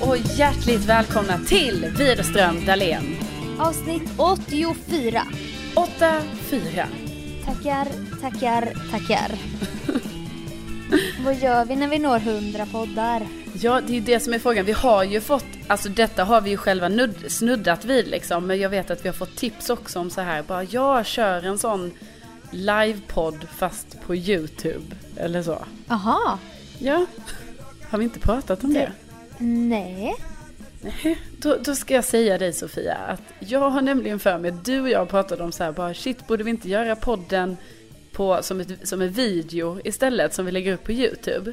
och hjärtligt välkomna till Widerström Dahlén. Avsnitt 84. 8-4. Tackar, tackar, tackar. Vad gör vi när vi når 100 poddar? Ja, det är ju det som är frågan. Vi har ju fått, alltså detta har vi ju själva nudd, snuddat vid liksom. Men jag vet att vi har fått tips också om så här, bara jag kör en sån livepodd fast på YouTube. Eller så. Aha. Ja, har vi inte pratat om det? det? Nej. Nej, då, då ska jag säga dig Sofia att jag har nämligen för mig, du och jag pratade om så här bara shit borde vi inte göra podden på, som, ett, som en video istället som vi lägger upp på YouTube.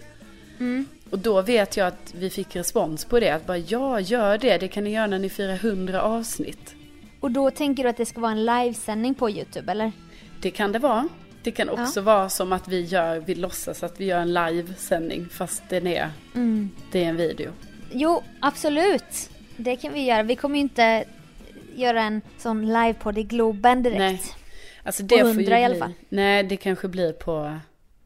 Mm. Och då vet jag att vi fick respons på det, att bara ja gör det, det kan ni göra när ni firar 100 avsnitt. Och då tänker du att det ska vara en livesändning på YouTube eller? Det kan det vara. Det kan också ja. vara som att vi gör, vi låtsas att vi gör en livesändning fast den är, mm. det är en video. Jo, absolut. Det kan vi göra. Vi kommer ju inte göra en sån livepodd i Globen direkt. Nej. Alltså det på 100 får ju i alla fall. Nej, det kanske blir på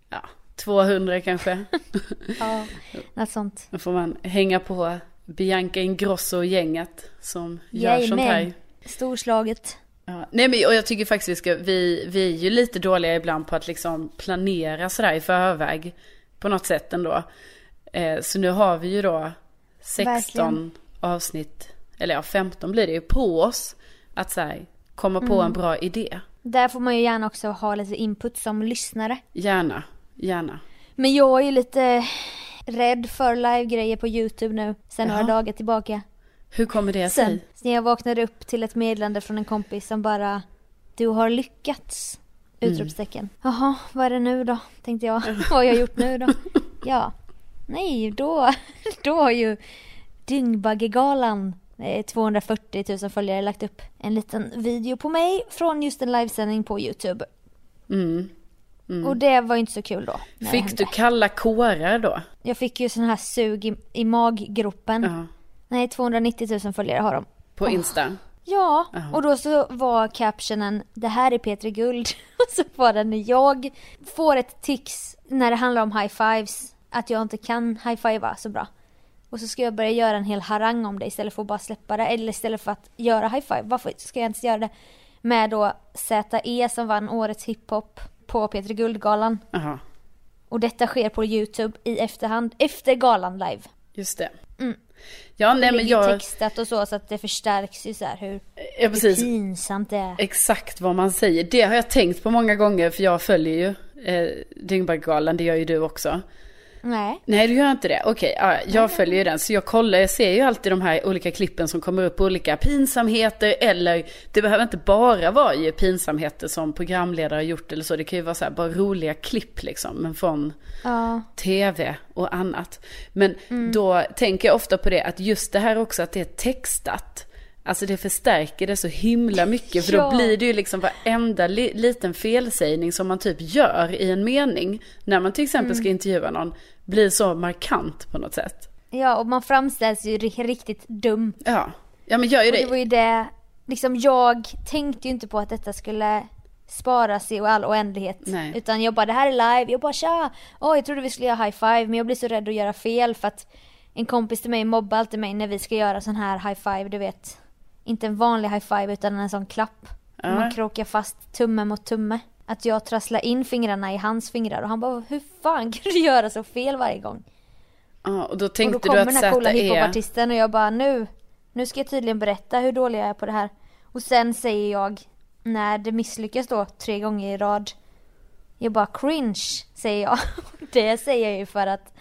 ja, 200 kanske. ja, något sånt. Då får man hänga på Bianca Ingrosso och gänget som gör sånt här. Storslaget. Ja, nej men och jag tycker faktiskt vi ska, vi, vi är ju lite dåliga ibland på att liksom planera sådär i förväg. På något sätt ändå. Eh, så nu har vi ju då 16 Verkligen. avsnitt, eller ja 15 blir det ju, på oss. Att så komma på mm. en bra idé. Där får man ju gärna också ha lite input som lyssnare. Gärna, gärna. Men jag är ju lite rädd för livegrejer på YouTube nu, sen Jaha. några dagar tillbaka. Hur kommer det sig? Sen, sen jag vaknade upp till ett meddelande från en kompis som bara Du har lyckats! Mm. Utropstecken. Mm. Jaha, vad är det nu då? Tänkte jag. vad har jag gjort nu då? Ja. Nej, då, då har ju Dyngbaggegalan 240 000 följare lagt upp en liten video på mig från just en livesändning på YouTube. Mm. Mm. Och det var ju inte så kul då. Fick du kalla kårar då? Jag fick ju sån här sug i, i maggropen. Uh -huh. Nej, 290 000 följare har de. På Insta? Oh. Ja, uh -huh. och då så var captionen Det här är Petri Guld. och så var det när jag får ett tics när det handlar om high fives. Att jag inte kan high-fivea så bra. Och så ska jag börja göra en hel harang om det istället för att bara släppa det. Eller istället för att göra high-five. Varför ska jag inte göra det med då ZE som vann årets hiphop på Petri Guldgalan. Aha. Och detta sker på YouTube i efterhand, efter galan live. Just det. Mm. Ja, nej, men jag... textat och så, så att det förstärks ju så här hur, ja, precis. hur pinsamt det är. Exakt vad man säger. Det har jag tänkt på många gånger, för jag följer ju eh, Dyngbaggegalan, det gör ju du också. Nej. Nej, du gör inte det. Okej, ja, jag följer ju den. Så jag kollar, jag ser ju alltid de här olika klippen som kommer upp, olika pinsamheter eller det behöver inte bara vara ju pinsamheter som programledare har gjort eller så. Det kan ju vara så här, bara roliga klipp liksom, men från ja. tv och annat. Men mm. då tänker jag ofta på det, att just det här också att det är textat. Alltså det förstärker det så himla mycket för ja. då blir det ju liksom varenda li liten felsägning som man typ gör i en mening. När man till exempel mm. ska intervjua någon. Blir så markant på något sätt. Ja och man framställs ju riktigt dum. Ja, ja men gör ju och det. det var ju det, liksom jag tänkte ju inte på att detta skulle sparas i all oändlighet. Nej. Utan jag bara det här är live, jag bara tja! Åh jag trodde vi skulle göra high five men jag blir så rädd att göra fel för att en kompis till mig mobbar alltid mig när vi ska göra sån här high five, du vet inte en vanlig high five utan en sån klapp. Ja. Man krokar fast tumme mot tumme. Att jag trasslar in fingrarna i hans fingrar och han bara hur fan kan du göra så fel varje gång? Ja och då tänkte och då du att den här coola hiphopartisten och jag bara nu, nu ska jag tydligen berätta hur dålig jag är på det här. Och sen säger jag, när det misslyckas då tre gånger i rad. Jag bara cringe, säger jag. det säger jag ju för att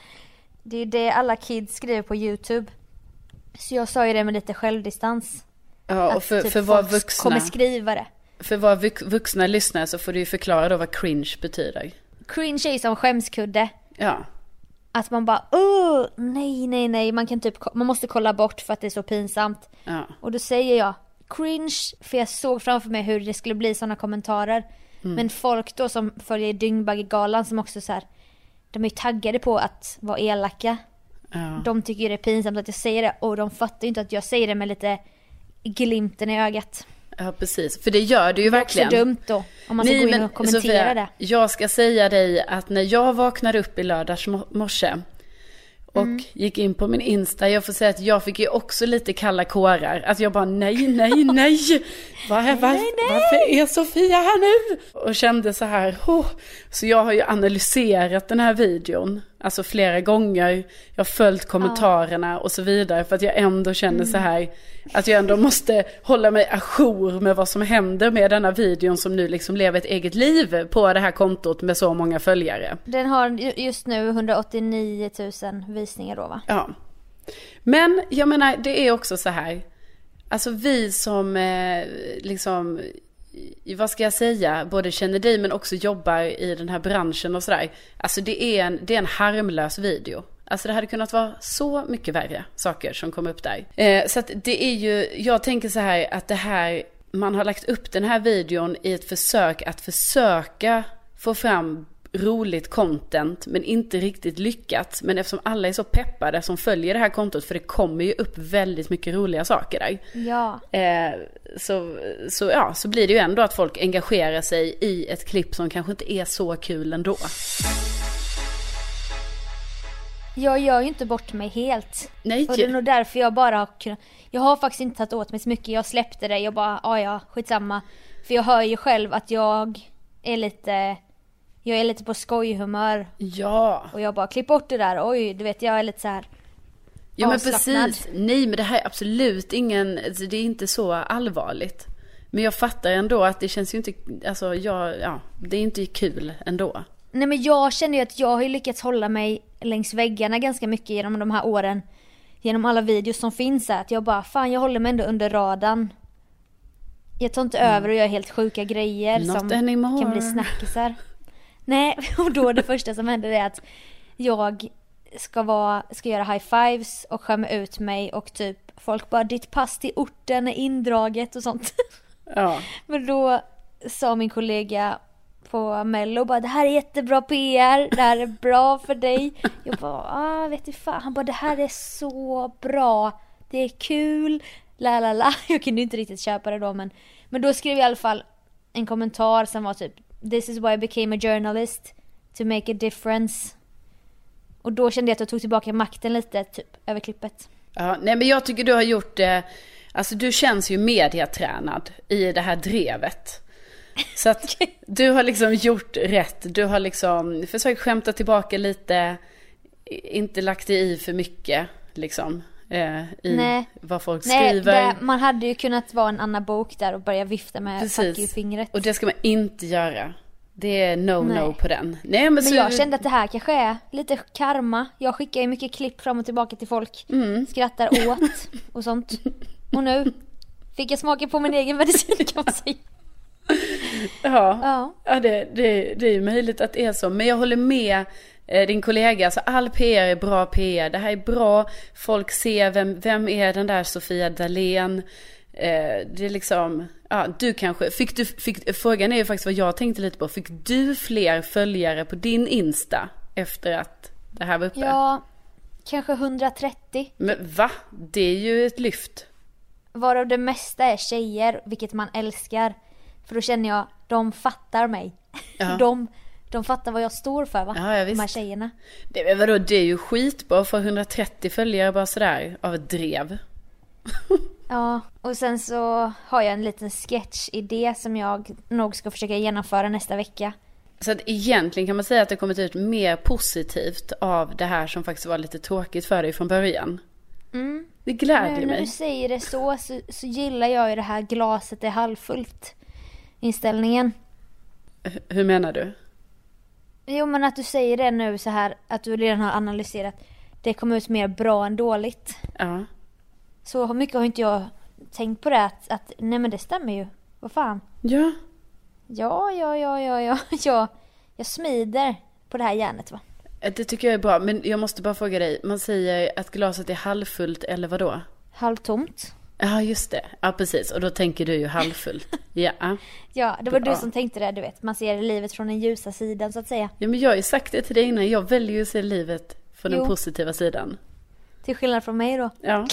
det är det alla kids skriver på YouTube. Så jag sa ju det med lite självdistans. Ja, och för, typ för våra vuxna. kommer skriva det. För våra vuxna lyssnare så får du ju förklara då vad cringe betyder. Cringe är ju som skämskudde. Ja. Att man bara, åh, nej, nej, nej, man kan typ, man måste kolla bort för att det är så pinsamt. Ja. Och då säger jag cringe, för jag såg framför mig hur det skulle bli sådana kommentarer. Mm. Men folk då som följer Dyngbaggegalan som också så här, de är ju taggade på att vara elaka. Ja. De tycker ju det är pinsamt att jag säger det och de fattar ju inte att jag säger det med lite glimten i ögat. Ja precis, för det gör du ju verkligen. Det är dumt då, om man ska Nej, gå in och kommentera Sofia, det. Jag ska säga dig att när jag vaknade upp i lördags morse och mm. gick in på min Insta. Jag får säga att jag fick ju också lite kalla kårar. Att jag bara nej, nej, nej. Var, var. Varför är Sofia här nu? Och kände så här. Oh. Så jag har ju analyserat den här videon. Alltså flera gånger. Jag har följt kommentarerna ja. och så vidare. För att jag ändå känner mm. så här. Att jag ändå måste hålla mig ajour med vad som händer med denna videon som nu liksom lever ett eget liv på det här kontot med så många följare. Den har just nu 189 000 visningar då va? Ja. Men jag menar det är också så här. Alltså vi som eh, liksom vad ska jag säga, både känner dig men också jobbar i den här branschen och sådär. Alltså det är, en, det är en harmlös video. Alltså det hade kunnat vara så mycket värre saker som kom upp där. Eh, så att det är ju, jag tänker så här att det här, man har lagt upp den här videon i ett försök att försöka få fram roligt content men inte riktigt lyckats. Men eftersom alla är så peppade som följer det här kontot för det kommer ju upp väldigt mycket roliga saker där. Ja. Eh, så, så, ja, så blir det ju ändå att folk engagerar sig i ett klipp som kanske inte är så kul ändå. Jag gör ju inte bort mig helt. Nej. Och det är nog därför jag bara har kunnat... Jag har faktiskt inte tagit åt mig så mycket. Jag släppte det. Jag bara, ja ja, skitsamma. För jag hör ju själv att jag är lite jag är lite på skojhumör. Ja. Och jag bara, klipp bort det där. Oj, du vet jag är lite så här Ja men precis. Nej men det här är absolut ingen, alltså, det är inte så allvarligt. Men jag fattar ändå att det känns ju inte, alltså jag, ja, det är inte kul ändå. Nej men jag känner ju att jag har ju lyckats hålla mig längs väggarna ganska mycket genom de här åren. Genom alla videos som finns här. Att jag bara, fan jag håller mig ändå under radarn. Jag tar inte mm. över och gör helt sjuka grejer Not som anymore. kan bli snackisar. Nej, och då det första som händer är att jag ska, vara, ska göra high fives och skämma ut mig och typ folk bara ditt pass till orten är indraget och sånt. Ja. Men då sa min kollega på mello bara det här är jättebra PR, det här är bra för dig. Jag bara ah, vet du fan. Han bara det här är så bra, det är kul, la la la. Jag kunde inte riktigt köpa det då men, men då skrev jag i alla fall en kommentar som var typ This is why I became a journalist. To make a difference. Och då kände jag att jag tog tillbaka makten lite, typ, över klippet. Ja, nej men jag tycker du har gjort det, alltså du känns ju mediatränad i det här drevet. Så att du har liksom gjort rätt. Du har liksom försökt skämta tillbaka lite, inte lagt dig i för mycket liksom. Eh, I Nej. vad folk skriver. Nej, det, man hade ju kunnat vara en Anna Bok där och börja vifta med Precis. fuck fingret Och det ska man inte göra. Det är no-no på den. Nej, men, men så... jag kände att det här kanske är lite karma. Jag skickar ju mycket klipp fram och tillbaka till folk. Mm. Skrattar åt och sånt. Och nu fick jag smaka på min egen medicin kan man säga. Ja, ja. ja det, det, det är ju möjligt att det är så. Men jag håller med din kollega, alltså all PR är bra PR. Det här är bra, folk ser vem, vem är den där Sofia Dalén. Eh, det är liksom, ja du kanske, fick du, fick, frågan är ju faktiskt vad jag tänkte lite på. Fick du fler följare på din Insta efter att det här var uppe? Ja, kanske 130. Men va? Det är ju ett lyft. Varav det mesta är tjejer, vilket man älskar. För då känner jag, de fattar mig. Ja. De de fattar vad jag står för va? Ja, ja, visst. De här tjejerna. Det, vadå, det är ju skitbra för 130 följare bara sådär av ett drev. ja, och sen så har jag en liten sketchidé som jag nog ska försöka genomföra nästa vecka. Så att egentligen kan man säga att det kommit ut mer positivt av det här som faktiskt var lite tråkigt för dig från början. Mm. Det glädjer mig. När du säger det så, så, så gillar jag ju det här glaset är halvfullt inställningen. H hur menar du? Jo men att du säger det nu så här att du redan har analyserat. Det kommer ut mer bra än dåligt. Ja. Så mycket har inte jag tänkt på det att, att nej men det stämmer ju. Vad fan. Ja. Ja, ja, ja, ja, ja, ja. Jag smider på det här järnet va. Eh, det tycker jag är bra, men jag måste bara fråga dig. Man säger att glaset är halvfullt eller vadå? Halvtomt. Ja, just det. Ja, precis. Och då tänker du ju halvfullt. Ja. ja, det var Bra. du som tänkte det, du vet. Man ser livet från den ljusa sidan, så att säga. Ja, men jag har ju sagt det till dig innan. Jag väljer ju att se livet från jo. den positiva sidan. Till skillnad från mig då. Ja.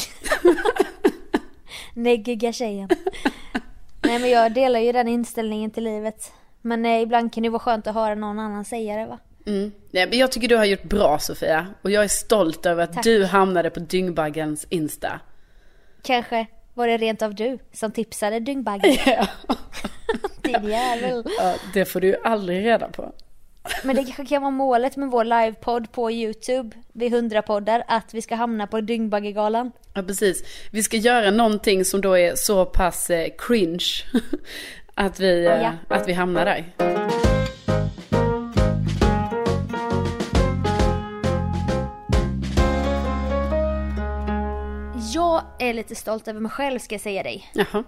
Neggiga tjejen. Nej, men jag delar ju den inställningen till livet. Men nej, ibland kan det vara skönt att höra någon annan säga det, va? Mm. Nej, men jag tycker du har gjort bra Sofia. Och jag är stolt över att Tack. du hamnade på Dyngbaggens Insta. Kanske var det rent av du som tipsade Dyngbaggen. Ja. Din jävel. ja, det får du ju aldrig reda på. Men det kanske kan vara målet med vår livepodd på Youtube vid 100 poddar att vi ska hamna på Dyngbaggegalan. Ja, precis. Vi ska göra någonting som då är så pass eh, cringe att vi, eh, Ja. att vi hamnar där. Är lite stolt över mig själv ska jag säga dig. Jaha.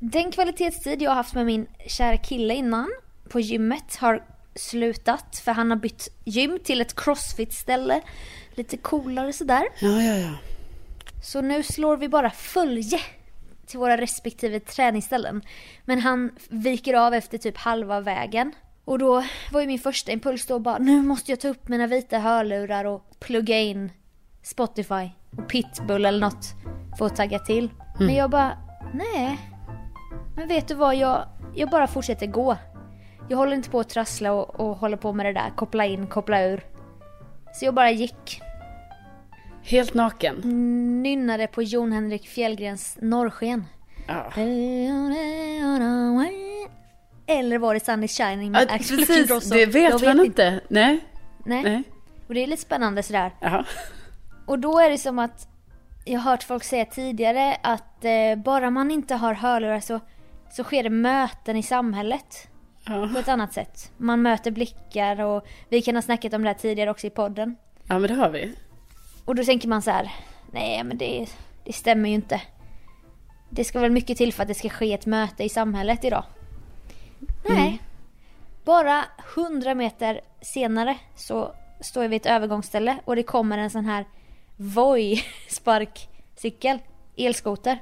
Den kvalitetstid jag har haft med min kära kille innan på gymmet har slutat för han har bytt gym till ett crossfit-ställe. Lite coolare sådär. Ja, ja, ja. Så nu slår vi bara följe till våra respektive träningsställen. Men han viker av efter typ halva vägen. Och då var ju min första impuls då bara nu måste jag ta upp mina vita hörlurar och plugga in Spotify Pitbull eller något för att tagga till. Men jag bara nej. Men vet du vad jag, jag bara fortsätter gå. Jag håller inte på att trassla och, och hålla på med det där koppla in, koppla ur. Så jag bara gick Helt naken. nynnade på Jon Henrik Fjällgrens Norrsken. Ja. Eller var det Sun is shining med Axel Looking precis, det Jag vet man inte. Nej. Nej. Nej. Och det är lite spännande sådär. Jaha. Och då är det som att jag har hört folk säga tidigare att eh, bara man inte har hörlurar så, så sker det möten i samhället Ja. på ett annat sätt. Man möter blickar och vi kan ha snackat om det här tidigare också i podden. ja, men det har vi. Och då tänker man så här, nej men det, det stämmer ju inte. Det ska väl mycket till för att det ska ske ett möte i samhället idag. Nej. Bara 100 meter senare så står jag vid ett övergångsställe och det kommer en sån här Voi sparkcykel, elskoter.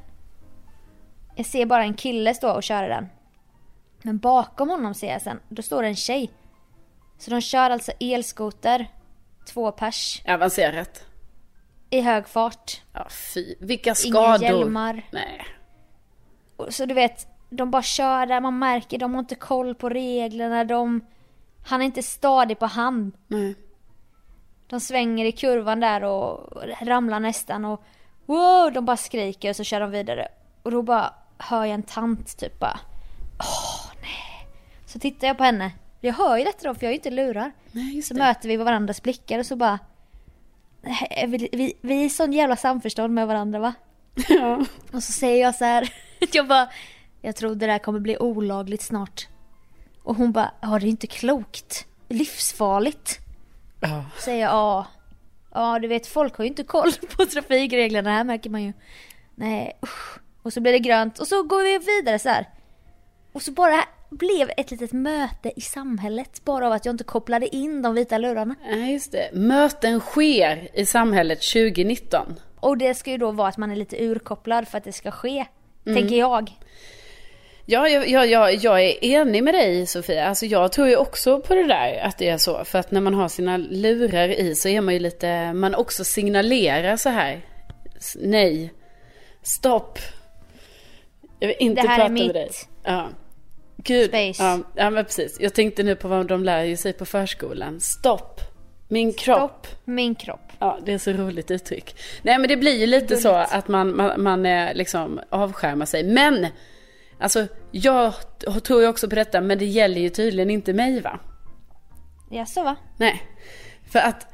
Jag ser bara en kille stå och köra den. Men bakom honom ser jag sen, då står det en tjej. Så de kör alltså elskoter, två pers Avancerat. i hög fart. Ja, fy. Vilka Inga skador. hjälmar. Nej. Så du vet, de bara kör där, man märker de har inte koll på reglerna, de... Han är inte stadig på hand. Nej. De svänger i kurvan där och ramlar nästan och wow, de bara skriker och så kör de vidare. Och då bara hör jag en tant typ bara åh nej. Så tittar jag på henne. Jag hör ju detta då för jag har ju inte lurar. Nej, Så det. möter vi varandras blickar och så bara "Nej, vi, vi, vi är sån jävla samförstånd med varandra va? Ja. Och så säger jag så här, jag bara, jag tror det där kommer bli olagligt snart. Och hon bara, ja det är inte klokt. Livsfarligt. Ja. Säger ja. Ja du vet folk har ju inte koll på trafikreglerna här märker man ju. Nej usch. Och så blir det grönt och så går vi vidare så här. Och så bara blev ett litet möte i samhället bara av att jag inte kopplade in de vita lurarna. Nej, just det. Möten sker i samhället 2019. Och det ska ju då vara att man är lite urkopplad för att det ska ske. Tänker jag. Ja, jag, jag, jag, är enig med dig Sofia. Alltså jag tror ju också på det där att det är så. För att när man har sina lurar i så är man ju lite, man också signalerar så här. Nej. Stopp. Jag vill inte Det här är prata med mitt dig. Ja. Gud. space. Ja, ja, men precis. Jag tänkte nu på vad de lär sig på förskolan. Stopp. Min kropp. Stopp, min kropp. Ja, det är så roligt uttryck. Nej, men det blir ju lite så att man, man, man eh, liksom avskärmar sig. Men, alltså, jag tror ju också på detta, men det gäller ju tydligen inte mig va? Jaså va? Nej. För att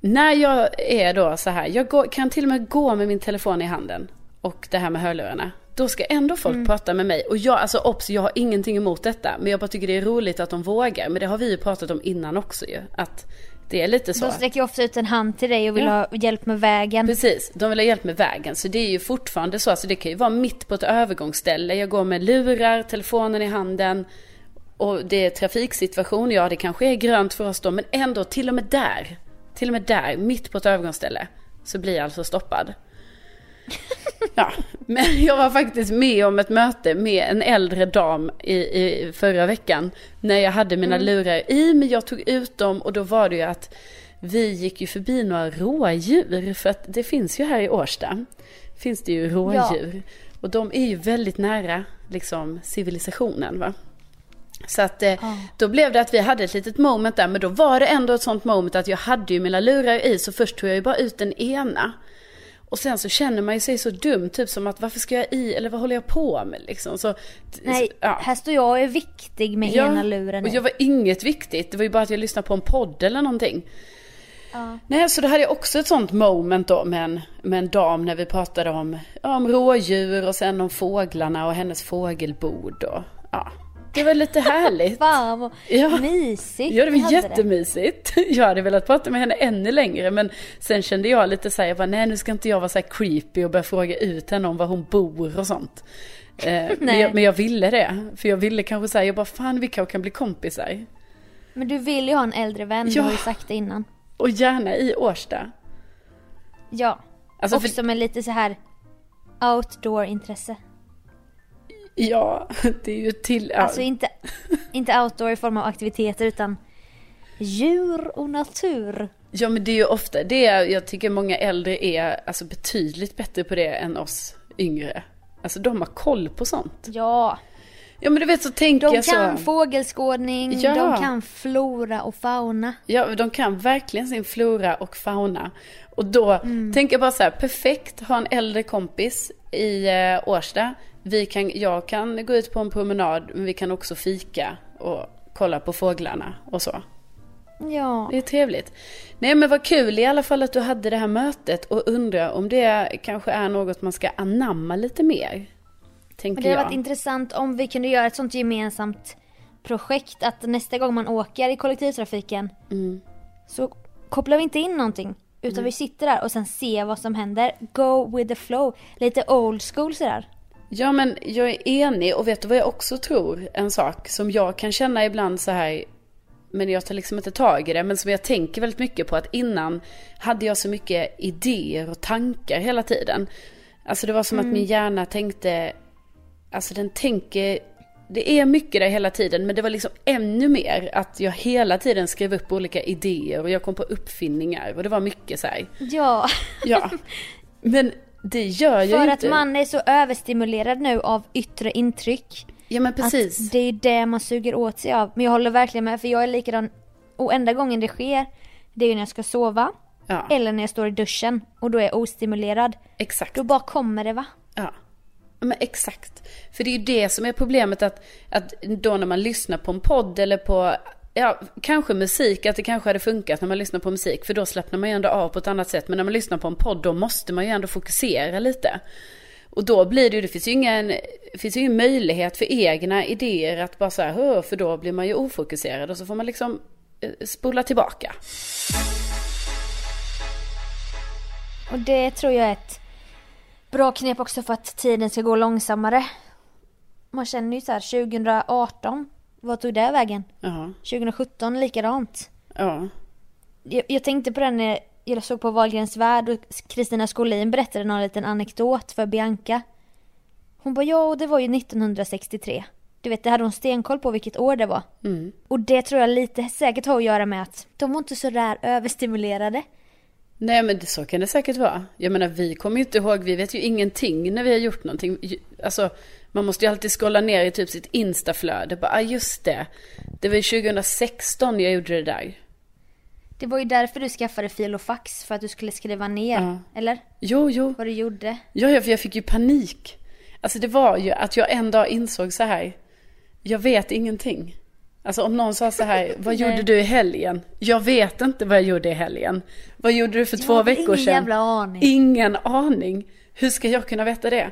när jag är då så här, jag går, kan till och med gå med min telefon i handen och det här med hörlurarna. Då ska ändå folk prata med mig. Och jag, alltså obs, jag har ingenting emot detta. Men jag bara tycker det är roligt att de vågar. Men det har vi ju pratat om innan också ju. Att det är lite så. De sträcker ofta ut en hand till dig och vill Ja. ha hjälp med vägen. Precis, de vill ha hjälp med vägen. Så det är ju fortfarande så. Alltså det kan ju vara mitt på ett övergångsställe. Jag går med lurar, telefonen i handen. Och det är trafiksituation. Ja, det kanske är grönt för oss då. Men ändå, till och med där. Till och med där, mitt på ett övergångsställe. Så blir jag alltså stoppad. Ja, men jag var faktiskt med om ett möte med en äldre dam i, i förra veckan. När jag hade mina lurar i, men jag tog ut dem och då var det ju att vi gick ju förbi några rådjur. För att det finns ju här i Årsta, finns det ju rådjur. Och de är ju väldigt nära liksom civilisationen va. Så att eh, då blev det att vi hade ett litet moment där, men då var det ändå ett sånt moment att jag hade ju mina lurar i, så först tog jag ju bara ut den ena. Och sen så känner man ju sig så dum, typ som att varför ska jag i, eller vad håller jag på med liksom? Så, Nej, ja. här står jag och är viktig med ena luren. och jag var inget viktigt, det var ju bara att jag lyssnade på en podd eller någonting. Ja. Nej, så då hade jag också ett sånt moment då med en, med en dam när vi pratade om, ja, om rådjur och sen om fåglarna och hennes fågelbord och ja. Det var lite härligt. Fan vad Ja. mysigt Ja, det var jättemysigt. Jag hade velat prata med henne ännu längre, men sen kände jag lite så här, jag bara, nej nu ska inte jag vara så här creepy och börja fråga ut henne om var hon bor och sånt. Eh, men, jag, men jag ville det, för jag ville kanske säga, jag bara, fan vi kanske kan bli kompisar. Men du vill ju ha en äldre vän, Ja. du har ju sagt det innan. Och gärna i Årsta. Ja. Alltså, Också för, med lite så här outdoor-intresse. Ja, det är ju till... Alltså inte, inte outdoor i form av aktiviteter utan djur och natur. ja, men det är ju ofta det, jag tycker många äldre är alltså, betydligt bättre på det än oss yngre. Alltså de har koll på sånt. Ja, Ja men du vet så tänker de jag så. kan fågelskådning, Ja. de kan flora och fauna. Ja, de kan verkligen sin flora och fauna. Och då Mm. tänker jag bara så här, perfekt, ha en äldre kompis i eh, Årsta. Vi kan, jag kan gå ut på en promenad, men vi kan också fika och kolla på fåglarna och så. Ja, Det är trevligt. Nej men vad kul i alla fall att du hade det här mötet och undrar om det kanske är något man ska anamma lite mer. Tänker men det hade jag. varit intressant om vi kunde göra ett sånt gemensamt projekt att nästa gång man åker i kollektivtrafiken Mm. så kopplar vi inte in någonting. Utan vi sitter där och sen ser vad som händer. Go with the flow. Lite old school sådär. Ja men jag är enig och vet du vad jag också tror? En sak som jag kan känna ibland så här men jag tar liksom inte tag i det. Men som jag tänker väldigt mycket på att innan hade jag så mycket idéer och tankar hela tiden. Alltså det var som att min hjärna tänkte, alltså den tänker, det är mycket där hela tiden men det var liksom ännu mer att jag hela tiden skrev upp olika idéer och jag kom på uppfinningar och det var mycket så här. Ja, Ja, men det gör jag för ju att inte. man är så överstimulerad nu av yttre intryck. Ja men precis. Att det är det man suger åt sig av. Men jag håller verkligen med för jag är likadan. Och enda gången det sker, det är ju när jag ska sova. Ja, Eller när jag står i duschen och då är jag ostimulerad. exakt. Då bara kommer det va? Ja. Men exakt. För det är ju det som är problemet att, att då när man lyssnar på en podd eller på, ja, kanske musik, att det kanske hade funkat när man lyssnar på musik, för då slappnar man ju ändå av på ett annat sätt. Men när man lyssnar på en podd, då måste man ju ändå fokusera lite. Och då blir det ju, det finns ju ingen, finns ju ingen möjlighet för egna idéer att bara så här, för då blir man ju ofokuserad och så får man liksom eh, spola tillbaka. Och det tror jag är ett bra knep också för att tiden ska gå långsammare. Man känner ju så här 2018, vad tog det vägen? Ja, 2017 likadant. ja, Jag, jag tänkte på den när jag såg på Wahlgrens värld och Kristina Skolin berättade någon liten anekdot för Bianca. Hon bara ja, och det var ju 1963. Du vet, det hade hon stenkoll på vilket år det var. mm. Och det tror jag lite säkert har att göra med att de var inte så där överstimulerade. Nej men det, så kan det säkert vara. Jag menar vi kommer ju inte ihåg, vi vet ju ingenting när vi har gjort någonting. Alltså man måste ju alltid scrolla ner i typ sitt instaflöde. Bara, ah, just det. Det var ju 2016 jag gjorde det där. Det var ju därför du skaffade fil och fax, för att du skulle skriva ner. Ja. Eller? Jo, jo. Vad du gjorde. Ja, ja, för jag fick ju panik. Alltså det var ju att jag en dag insåg så här. Jag vet ingenting. Alltså om någon sa så här, vad gjorde du i helgen? Jag vet inte vad jag gjorde i helgen. Vad gjorde du för två har veckor ingen sedan? jävla aning. Ingen aning. Hur ska jag kunna veta det?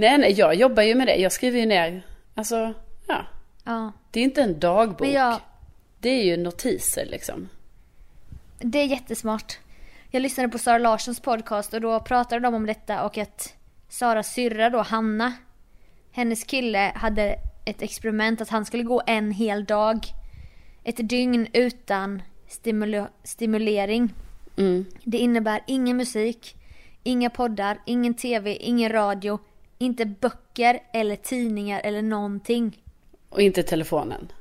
Nej, nej, jag jobbar ju med det. Jag skriver ju ner, alltså, ja. Ja. Det är inte en dagbok. Jag, Det är ju notiser liksom. det är jättesmart. Jag lyssnade på Sara Larssons podcast och då pratade de om detta och att Saras syrra då, Hanna, hennes kille hade ett experiment att han skulle gå en hel dag, ett dygn utan stimula- stimulering. Mm. Det innebär ingen musik, inga poddar, ingen tv, ingen radio, inte böcker eller tidningar eller någonting. Och inte telefonen.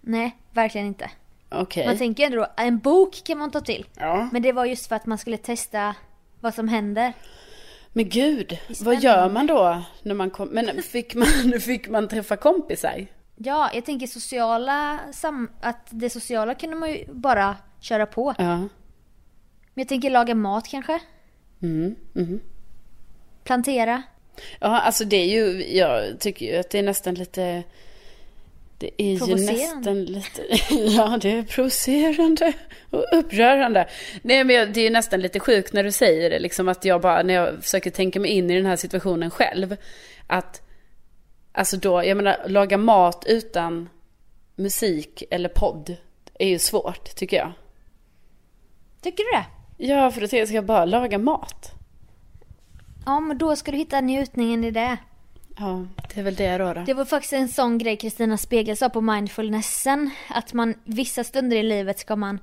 Nej, verkligen inte. Okej. Man tänker ändå då, en bok kan man ta till. Ja. Men det var just för att man skulle testa vad som händer. Men gud, vad gör man då när man kom? Men fick man, fick man träffa kompisar? Ja, jag tänker sociala, sam- att det sociala kunde man ju bara köra på. Ja. Men jag tänker laga mat kanske? Mm. Mm. Plantera? Ja, alltså det är ju, jag tycker ju att det är nästan lite det är ju nästan lite, ja det är provocerande och upprörande. Nej men det är ju nästan lite sjukt när du säger det, liksom att jag bara, när jag försöker tänka mig in i den här situationen själv. Att, alltså då, jag menar, laga mat utan musik eller podd är ju svårt tycker jag. Tycker du det? Ja, för då tänker jag, ska jag bara laga mat? Ja, men då ska du hitta njutningen i det. Ja, det är väl det då. då. Det var faktiskt en sån grej Kristina Spegel sa på mindfulnessen. Att man vissa stunder i livet ska man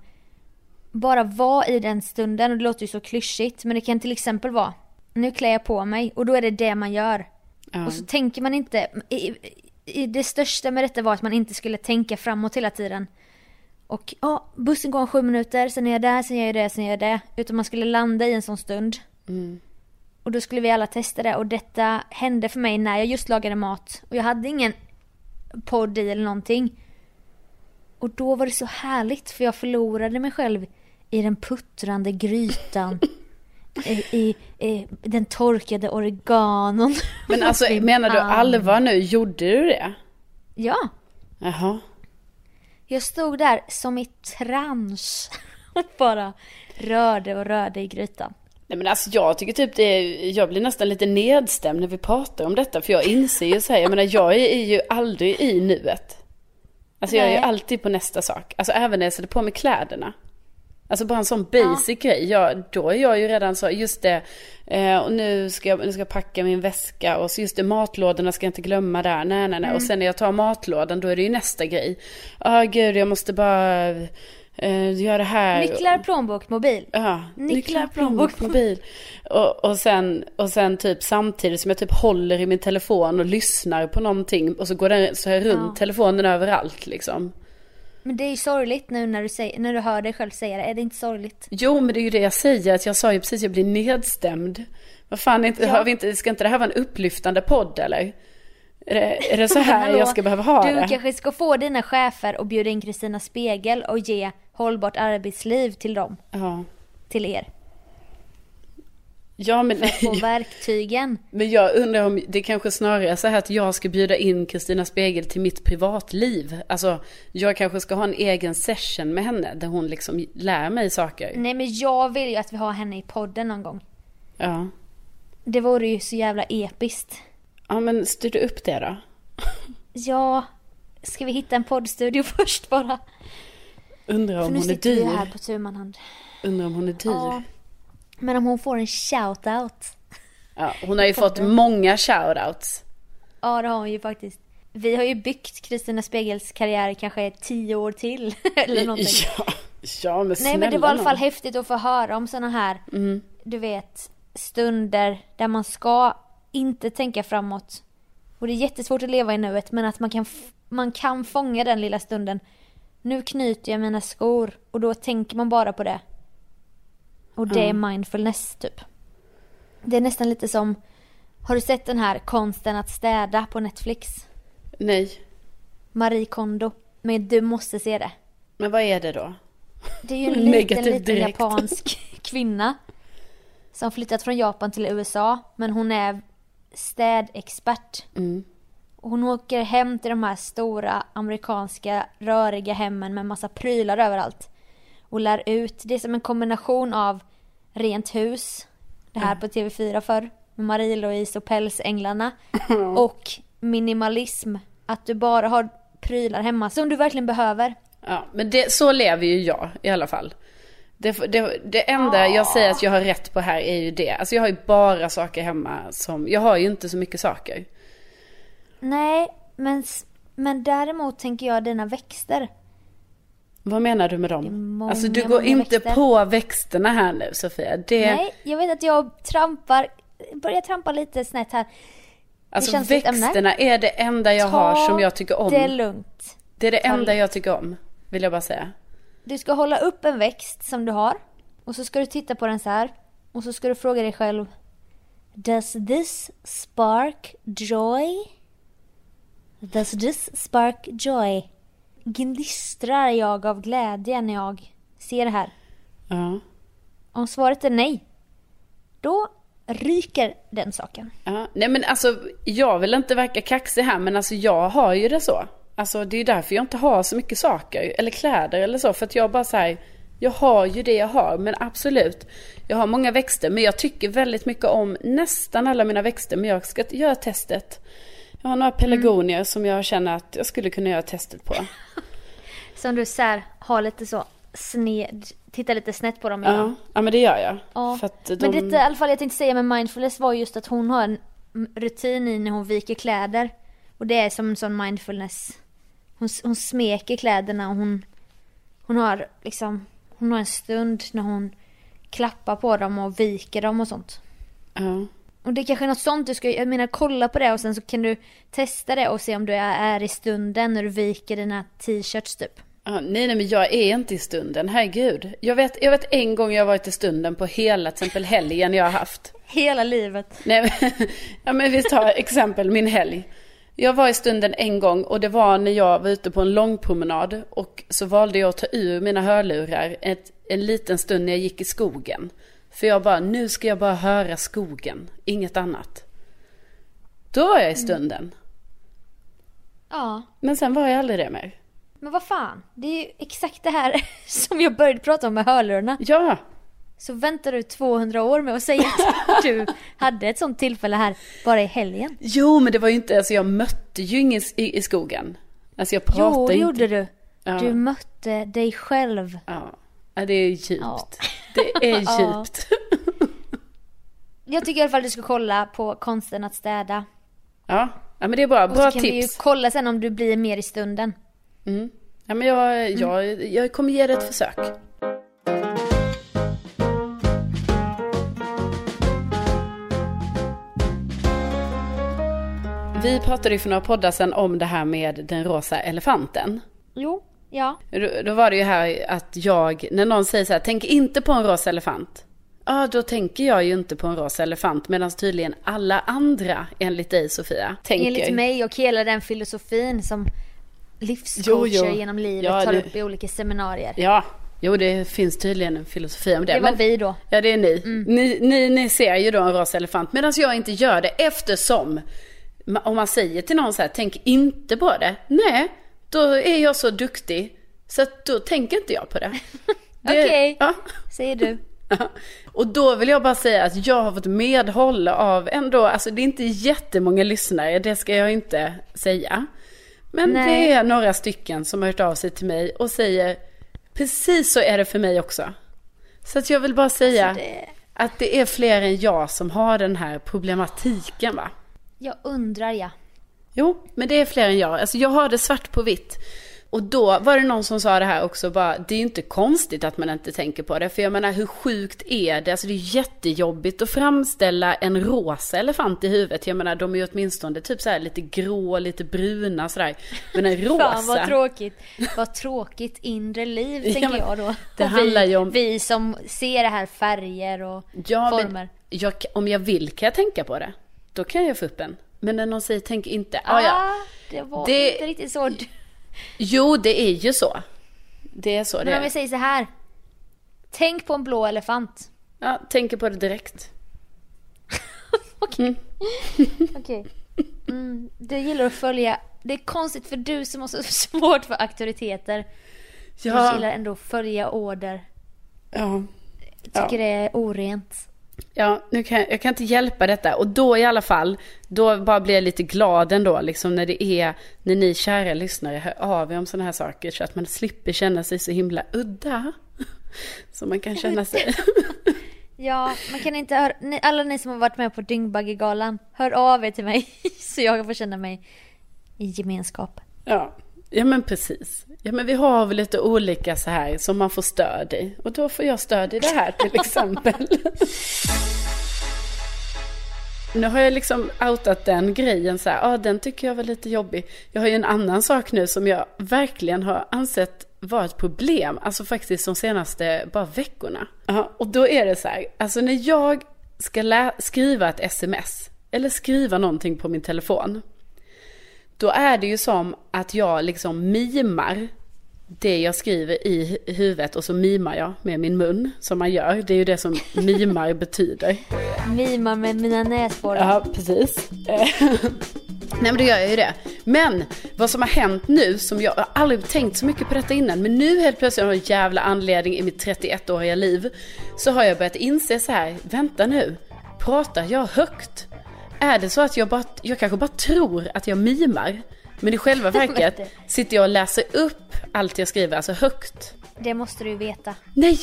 bara vara i den stunden. Och det låter ju så klyschigt. Men det kan till exempel vara, nu klär jag på mig. Och då är det det man gör. Ja. Och så tänker man inte, i, i, det största med detta var att man inte skulle tänka framåt hela tiden. Och ja, bussen går om sju minuter, sen är jag där, sen gör jag det, sen gör jag det. Utan man skulle landa i en sån stund. Mm. Och då skulle vi alla testa det och detta hände för mig när jag just lagade mat. Och jag hade ingen podd i eller någonting. Och då var det så härligt för jag förlorade mig själv i den puttrande grytan. I, i, i den torkade oreganon. Men alltså menar du allvar nu? Gjorde du det? Ja, Jaha. jag stod där som i trans. Och bara rörde och rörde i grytan. Nej men alltså jag tycker typ det är, jag blir nästan lite nedstämd när vi pratar om detta. För jag inser ju så här, jag menar jag är, är ju aldrig i nuet. Alltså jag är ju Nej. alltid på nästa sak. Alltså även när jag sätter på mig kläderna. Alltså bara en sån basic grej. Jag, då är jag ju redan så, just det. Eh, och nu ska, jag, nu ska jag packa min väska. Och så just det, matlådorna ska jag inte glömma där. Nej, nej, nej. Och sen när jag tar matlådan då är det ju nästa grej. Ja, gud jag måste bara eh, göra det här. Nycklar, plånbok, mobil. Ja, Nycklar, nycklar, plånbok, mobil. Och, och, sen, och sen typ samtidigt som jag typ håller i min telefon och lyssnar på någonting. Och så går den så här runt Ja. telefonen överallt liksom. Men det är ju sorgligt nu när du, säger, när du hör dig själv säga det. Är det inte sorgligt? Jo, men det är ju det jag säger. Att jag sa ju precis att jag blir nedstämd. Vad fan, inte, Ja. har vi inte, ska inte det här vara en upplyftande podd eller? Är det, är det så här jag ska behöva ha Du det? kanske ska få dina chefer och bjuda in Kristina Spegel och ge hållbart arbetsliv till dem. Ja. Till er. Ja, men, Få verktygen. men jag undrar om det kanske snarare är så här att jag ska bjuda in Kristina Spegel till mitt privatliv. Alltså, jag kanske ska ha en egen session med henne där hon liksom lär mig saker. Nej men jag vill ju att vi har henne i podden någon gång. Ja. Det vore ju så jävla episkt. Ja, men styr du upp det då? Ja, ska vi hitta en poddstudio först bara? Undrar om hon är dyr. här på tu man hand. Undrar om hon är dyr. Ja. Men om hon får en shout-out. Ja, hon har ju fått många shoutouts. Ja det har hon ju faktiskt. Vi har ju byggt Kristina Spegels karriär kanske tio år till. Eller någonting. Ja, ja men Nej men det var i alla snälla fall häftigt att få höra om såna här, Mm. du vet, stunder där man ska inte tänka framåt. Och det är jättesvårt att leva i nuet men att man kan, man kan fånga den lilla stunden. Nu knyter jag mina skor och då tänker man bara på det. Och det är mindfulness typ. Det är nästan lite som, har du sett den här konsten att städa på Netflix? Nej, Marie Kondo. Men du måste se det. men vad är det då? Det är ju en liten, liten direkt. japansk kvinna. Som flyttat från Japan till USA. Men hon är städexpert. Mm. Hon åker hem till de här stora amerikanska röriga hemmen med massa prylar överallt. Och lär ut. Det är som en kombination av Rent hus. Det här på TV4 förr. Med Marie-Louise och Pälsänglarna. Och minimalism. Att du bara har prylar hemma som du verkligen behöver. Ja, men det, så lever ju jag i alla fall. Det, det, det enda jag säger att jag har rätt på här är ju det. Alltså jag har ju bara saker hemma som, jag har ju inte så mycket saker. Nej, men, men däremot tänker jag dina växter. Vad menar du med dem? många, alltså du går inte växter. på växterna här nu Sofia. Det, Nej, jag vet att jag trampar, börjar trampa lite snett här. alltså växterna är det enda jag har Ta som jag tycker om. Det är lugnt. Det är det Ta enda lugnt. jag tycker om. Vill jag bara säga. Du ska hålla upp en växt som du har. Och så ska du titta på den så här. Och så ska du fråga dig själv. Does this spark joy? Does this spark joy? Gnistrar jag av glädje när jag ser det här? Ja. Om svaret är nej, då ryker den saken. ja. Nej men alltså, jag vill inte verka kaxig här men alltså jag har ju det så. Alltså det är därför jag inte har så mycket saker eller kläder eller så. För att jag bara säger jag har ju det jag har men absolut. Jag har många växter men jag tycker väldigt mycket om nästan alla mina växter. Men jag ska göra testet. Jag har några pelargonier som jag känner att jag skulle kunna göra testet på. Som du så här, har lite så sned, tittar lite snett på dem. Ja, ja men det gör jag. Ja. De... Men detta i alla fall jag tänkte säga med mindfulness var just att hon har en rutin i när hon viker kläder. Och det är som en sån mindfulness. Hon, hon smeker kläderna och hon, hon har liksom, hon har en stund när hon klappar på dem och viker dem och sånt. Ja. Och det är kanske är något sånt du ska, jag menar kolla på det och sen så kan du testa det och se om du är, är i stunden när du viker dina t-shirts typ. Ja, nej, nej, men jag är inte i stunden, herregud. Jag vet, jag vet en gång jag varit i stunden på hela till exempel helgen jag har haft. Hela livet. Nej, men, ja, men vi tar exempel min helg. Jag var i stunden en gång och det var när jag var ute på en lång promenad och så valde jag att ta ur mina hörlurar ett, en liten stund när jag gick i skogen. För jag bara, nu ska jag bara höra skogen, inget annat. Då var jag i stunden. Ja. Men sen var jag aldrig det mer. Men vad fan, det är ju exakt det här som jag började prata om med hörlurarna. Ja, Så väntar du 200 år med att säga att du hade ett sånt tillfälle här bara i helgen. Jo, men det var ju inte, alltså jag mötte ju ingen i, i skogen. Alltså jag pratade Jo, inte. gjorde du. Ja. Du mötte dig själv. Ja, ja det är djupt. Ja. Det är Ja. djupt. Jag tycker i alla fall du ska kolla på konsten att städa. Ja, ja men det är bra. Och Bra så kan vi ju tips. kolla sen om du blir mer i stunden. Mm. Ja, men jag, jag, jag kommer ge det ett försök. Vi pratade ju för några poddar sedan om det här med den rosa elefanten. Jo, ja. Då, då var det ju här att jag, när någon säger så här, tänk inte på en rosa elefant. Ja, då tänker jag ju inte på en rosa elefant, medan tydligen alla andra, enligt dig Sofia, tänker. Enligt mig och hela den filosofin som livscoacher genom livet Ja, tar det- upp i olika seminarier. Ja, jo det finns tydligen en filosofi om det. Det var men- vi då. Ja, det är ni. ni. Ni, ni ser ju då en rosa elefant, medan jag inte gör det eftersom om man säger till någon så här, tänk inte på det. Nej, då är jag så duktig så att då tänker inte jag på det. Det- Okej. Ja. Säger du. Och då vill jag bara säga att jag har fått medhåll av ändå, alltså det är inte jättemånga lyssnare, det ska jag inte säga. Men Nej. det är några stycken som har hört av sig till mig och säger, precis så är det för mig också. Så att jag vill bara säga Alltså, det- att det är fler än jag som har den här problematiken va. Jag undrar ja. Jo, men det är fler än jag. Alltså jag har det svart på vitt. Och då var det någon som sa det här också bara, det är ju inte konstigt att man inte tänker på det. För jag menar hur sjukt är det? Alltså det är jättejobbigt att framställa en rosa elefant i huvudet. Jag menar de är ju åtminstone typ så här lite grå, lite bruna sådär. Men en rosa. Fan vad tråkigt. Vad tråkigt inre liv Ja, tänker men jag då. det Och handlar vi, ju om- vi som ser det här färger och Ja, former. jag, om jag vill kan jag tänka på det. Då kan jag få upp en. Men när någon säger tänk inte. Ah, ja. det var Det- inte riktigt så. du- Jo, det är ju så. Det är så det Men om vi säger så här. Tänk på en blå elefant. Ja, tänker på det direkt. Okej. Mm, du gillar att följa. Det är konstigt för du som har så svårt för auktoriteter. Du Ja, gillar ändå att följa order. ja. Tycker Ja. det är orent. Ja, nu kan, jag kan inte hjälpa detta. Och då i alla fall, då bara blir jag lite glad ändå, liksom när det är, när ni kära lyssnare hör av er om sådana här saker, så att man slipper känna sig så himla udda. Så man kan känna sig. Ja, man kan inte höra, ni, alla ni som har varit med på Dyngbaggegalan, hör av er till mig så jag får känna mig i gemenskap. Ja, ja men precis. Ja men vi har väl lite olika så här som man får stöd i. Och då får jag stöd i det här till exempel. Nu har jag liksom outat den grejen så här, ja den tycker jag var lite jobbig. Jag har ju en annan sak nu som jag verkligen har ansett vara ett problem, alltså faktiskt de senaste bara veckorna. Ja, och då är det så här, alltså när jag ska skriva ett sms, eller skriva någonting på min telefon, Då är det ju som att jag liksom mimar det jag skriver i huvudet och så mimar jag med min mun som man gör. Det är ju det som mimar betyder. Mimar med mina näsborrar. Ja, precis. Nej men då gör jag ju det. Men vad som har hänt nu, som jag, jag har aldrig tänkt så mycket på detta innan, men nu helt plötsligt av en jävla anledning i mitt 31-åriga liv, så har jag börjat inse så här, vänta nu, pratar jag högt? Är det så att jag bara, jag kanske bara tror att jag mimar? Men i själva verket sitter jag och läser upp allt jag skriver, alltså högt. Det måste du veta. Nej,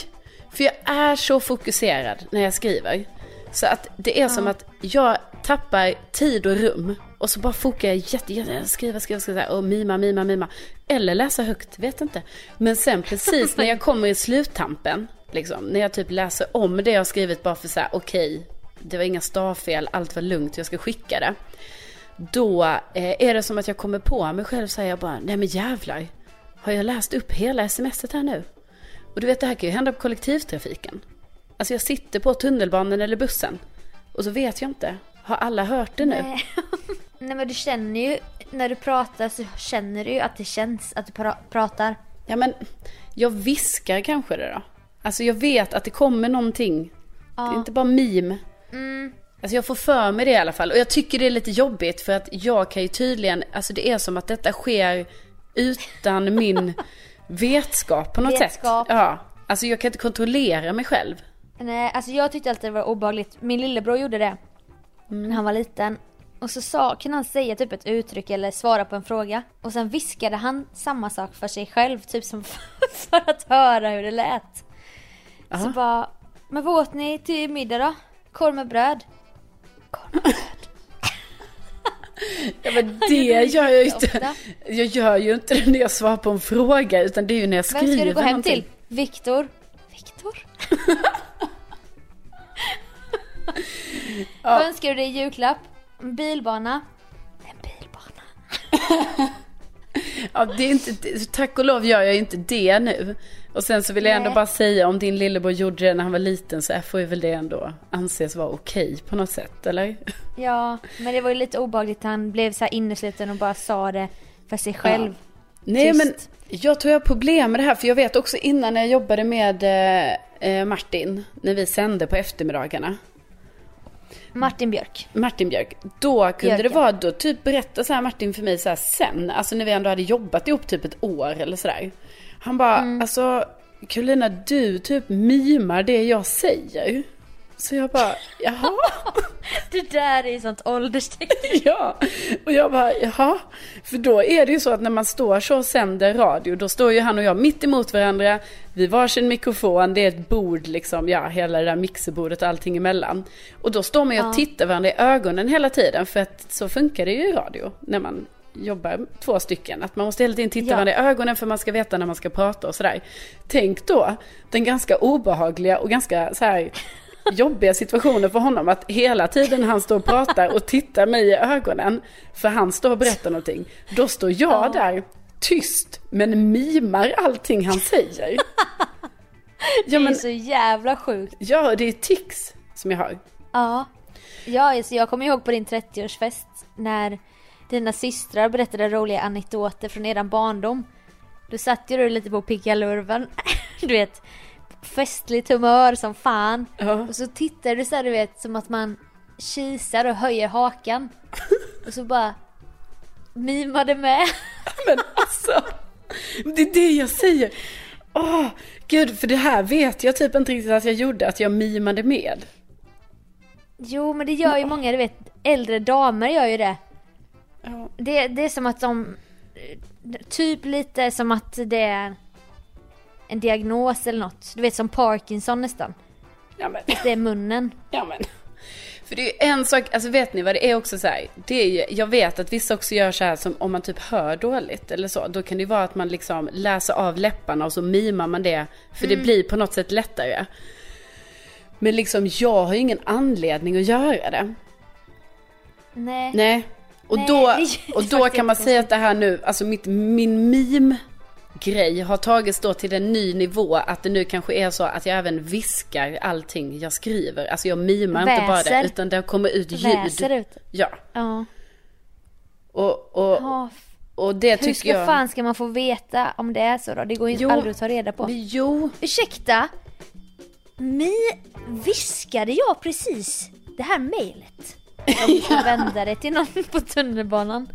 för jag är så fokuserad när jag skriver. Så att det är som att jag tappar tid och rum. Och så bara fokar jag jätte, jätte skriva, skriva, skriva och mima, mima, mima. Eller läsa högt, vet inte. Men sen precis när jag kommer i sluttampen, liksom, när jag typ läser om det jag har skrivit bara för så här, okej, okay, det var inga stavfel, allt var lugnt, jag ska skicka det. Då eh, är det som att jag kommer på mig själv här, jag bara, nej men jävlar, har jag läst upp hela smset här nu? Och du vet, det här kan ju hända på kollektivtrafiken. Alltså jag sitter på tunnelbanan eller bussen och så vet jag inte. Har alla hört det nu? Nej. Nej men du känner ju, när du pratar så känner du ju att det känns att du pra pratar. Ja men, jag viskar kanske det då. Alltså jag vet att det kommer någonting. Ja. Det är inte bara mim. Mm. Alltså jag får för mig det i alla fall. Och jag tycker det är lite jobbigt för att jag kan ju tydligen, alltså det är som att detta sker utan min vetskap på något vetskap. sätt. Ja. Alltså jag kan inte kontrollera mig själv. Nej, alltså jag tyckte alltid det var obehagligt. Min lillebror gjorde det. Mm. När han var liten. Och så sa, kan han säga typ ett uttryck eller svara på en fråga. Och sen viskade han samma sak för sig själv, typ som för att höra hur det lät. Aha. Så bara, men vad åt ni till middag då? Korv med bröd. Korv med bröd. Ja men det gör jag ju inte. Jag gör ju inte det när jag svarar på en fråga utan det är ju när jag skriver Vem ska du gå hem någonting. till? Viktor? Viktor? ja. Vad önskar du dig i julklapp? En bilbana? En bilbana. ja, det är inte, tack och lov gör jag inte det nu. Och sen så vill jag ändå bara säga om din lillebror gjorde det när han var liten så får väl det ändå anses vara okej på något sätt, eller? Ja, men det var ju lite obehagligt. Han blev så här innesluten och bara sa det för sig själv. Ja. Nej, Tyst. men jag tror jag har problem med det här, för jag vet också innan när jag jobbade med eh, Martin, när vi sände på eftermiddagarna. Martin Björk. Martin Björk. Då kunde Björken. det vara, då typ berätta så här Martin för mig så här sen, alltså när vi ändå hade jobbat ihop typ ett år eller sådär. Han bara, mm. alltså Karolina du typ mimar det jag säger. Så jag bara, jaha. det där är sånt ålderstecken. ja, och jag bara, jaha. För då är det ju så att när man står så och sänder radio, då står ju han och jag mitt emot varandra. Vi varsin mikrofon, det är ett bord liksom, ja hela det där mixerbordet och allting emellan. Och då står man ju och tittar varandra i ögonen hela tiden, för att så funkar det ju i radio. När man jobbar två stycken. Att man måste hela tiden titta ja. varandra i ögonen för man ska veta när man ska prata och sådär. Tänk då den ganska obehagliga och ganska så här jobbiga situationen för honom att hela tiden han står och pratar och tittar mig i ögonen för han står och berättar någonting. Då står jag ja. där tyst men mimar allting han säger. det är så jävla sjukt. Ja, det är tics som jag har. Ja. Ja, så jag kommer ihåg på din 30-årsfest när dina systrar berättade roliga anekdoter från eran barndom. Då satt ju du lite på pickalurven. Du vet, festligt humör som fan. Ja. Och så tittar du så här, du vet, som att man kisar och höjer hakan. Och så bara mimade med. Men alltså, det är det jag säger. Åh, oh, gud, för det här vet jag typ inte riktigt att jag gjorde, att jag mimade med. Jo, men det gör ju många, du vet, äldre damer gör ju det. Ja. Det, det är som att de, typ lite som att det är en diagnos eller något. Du vet som Parkinson nästan. Ja men. Det är munnen. Ja men. För det är ju en sak, alltså vet ni vad det är också så här, Det är ju, jag vet att vissa också gör så här som om man typ hör dåligt eller så. Då kan det ju vara att man liksom läser av läpparna och så mimar man det. För mm. det blir på något sätt lättare. Men liksom jag har ju ingen anledning att göra det. Nej. Nej. Och Nej, då, och då kan man säga att det här nu, alltså mitt, min mim grej har tagits då till en ny nivå. Att det nu kanske är så att jag även viskar allting jag skriver. Alltså jag mimar Väser. inte bara det, utan det kommer ut ljud. Väser ut. Ja. ja. Och, och, och det hur tycker ska jag... fan ska man få veta om det är så då? Det går ju Jo, aldrig att ta reda på. Jo, Ursäkta? Mi viskade jag precis det här mejlet? Om du ska vända dig till någon på tunnelbanan.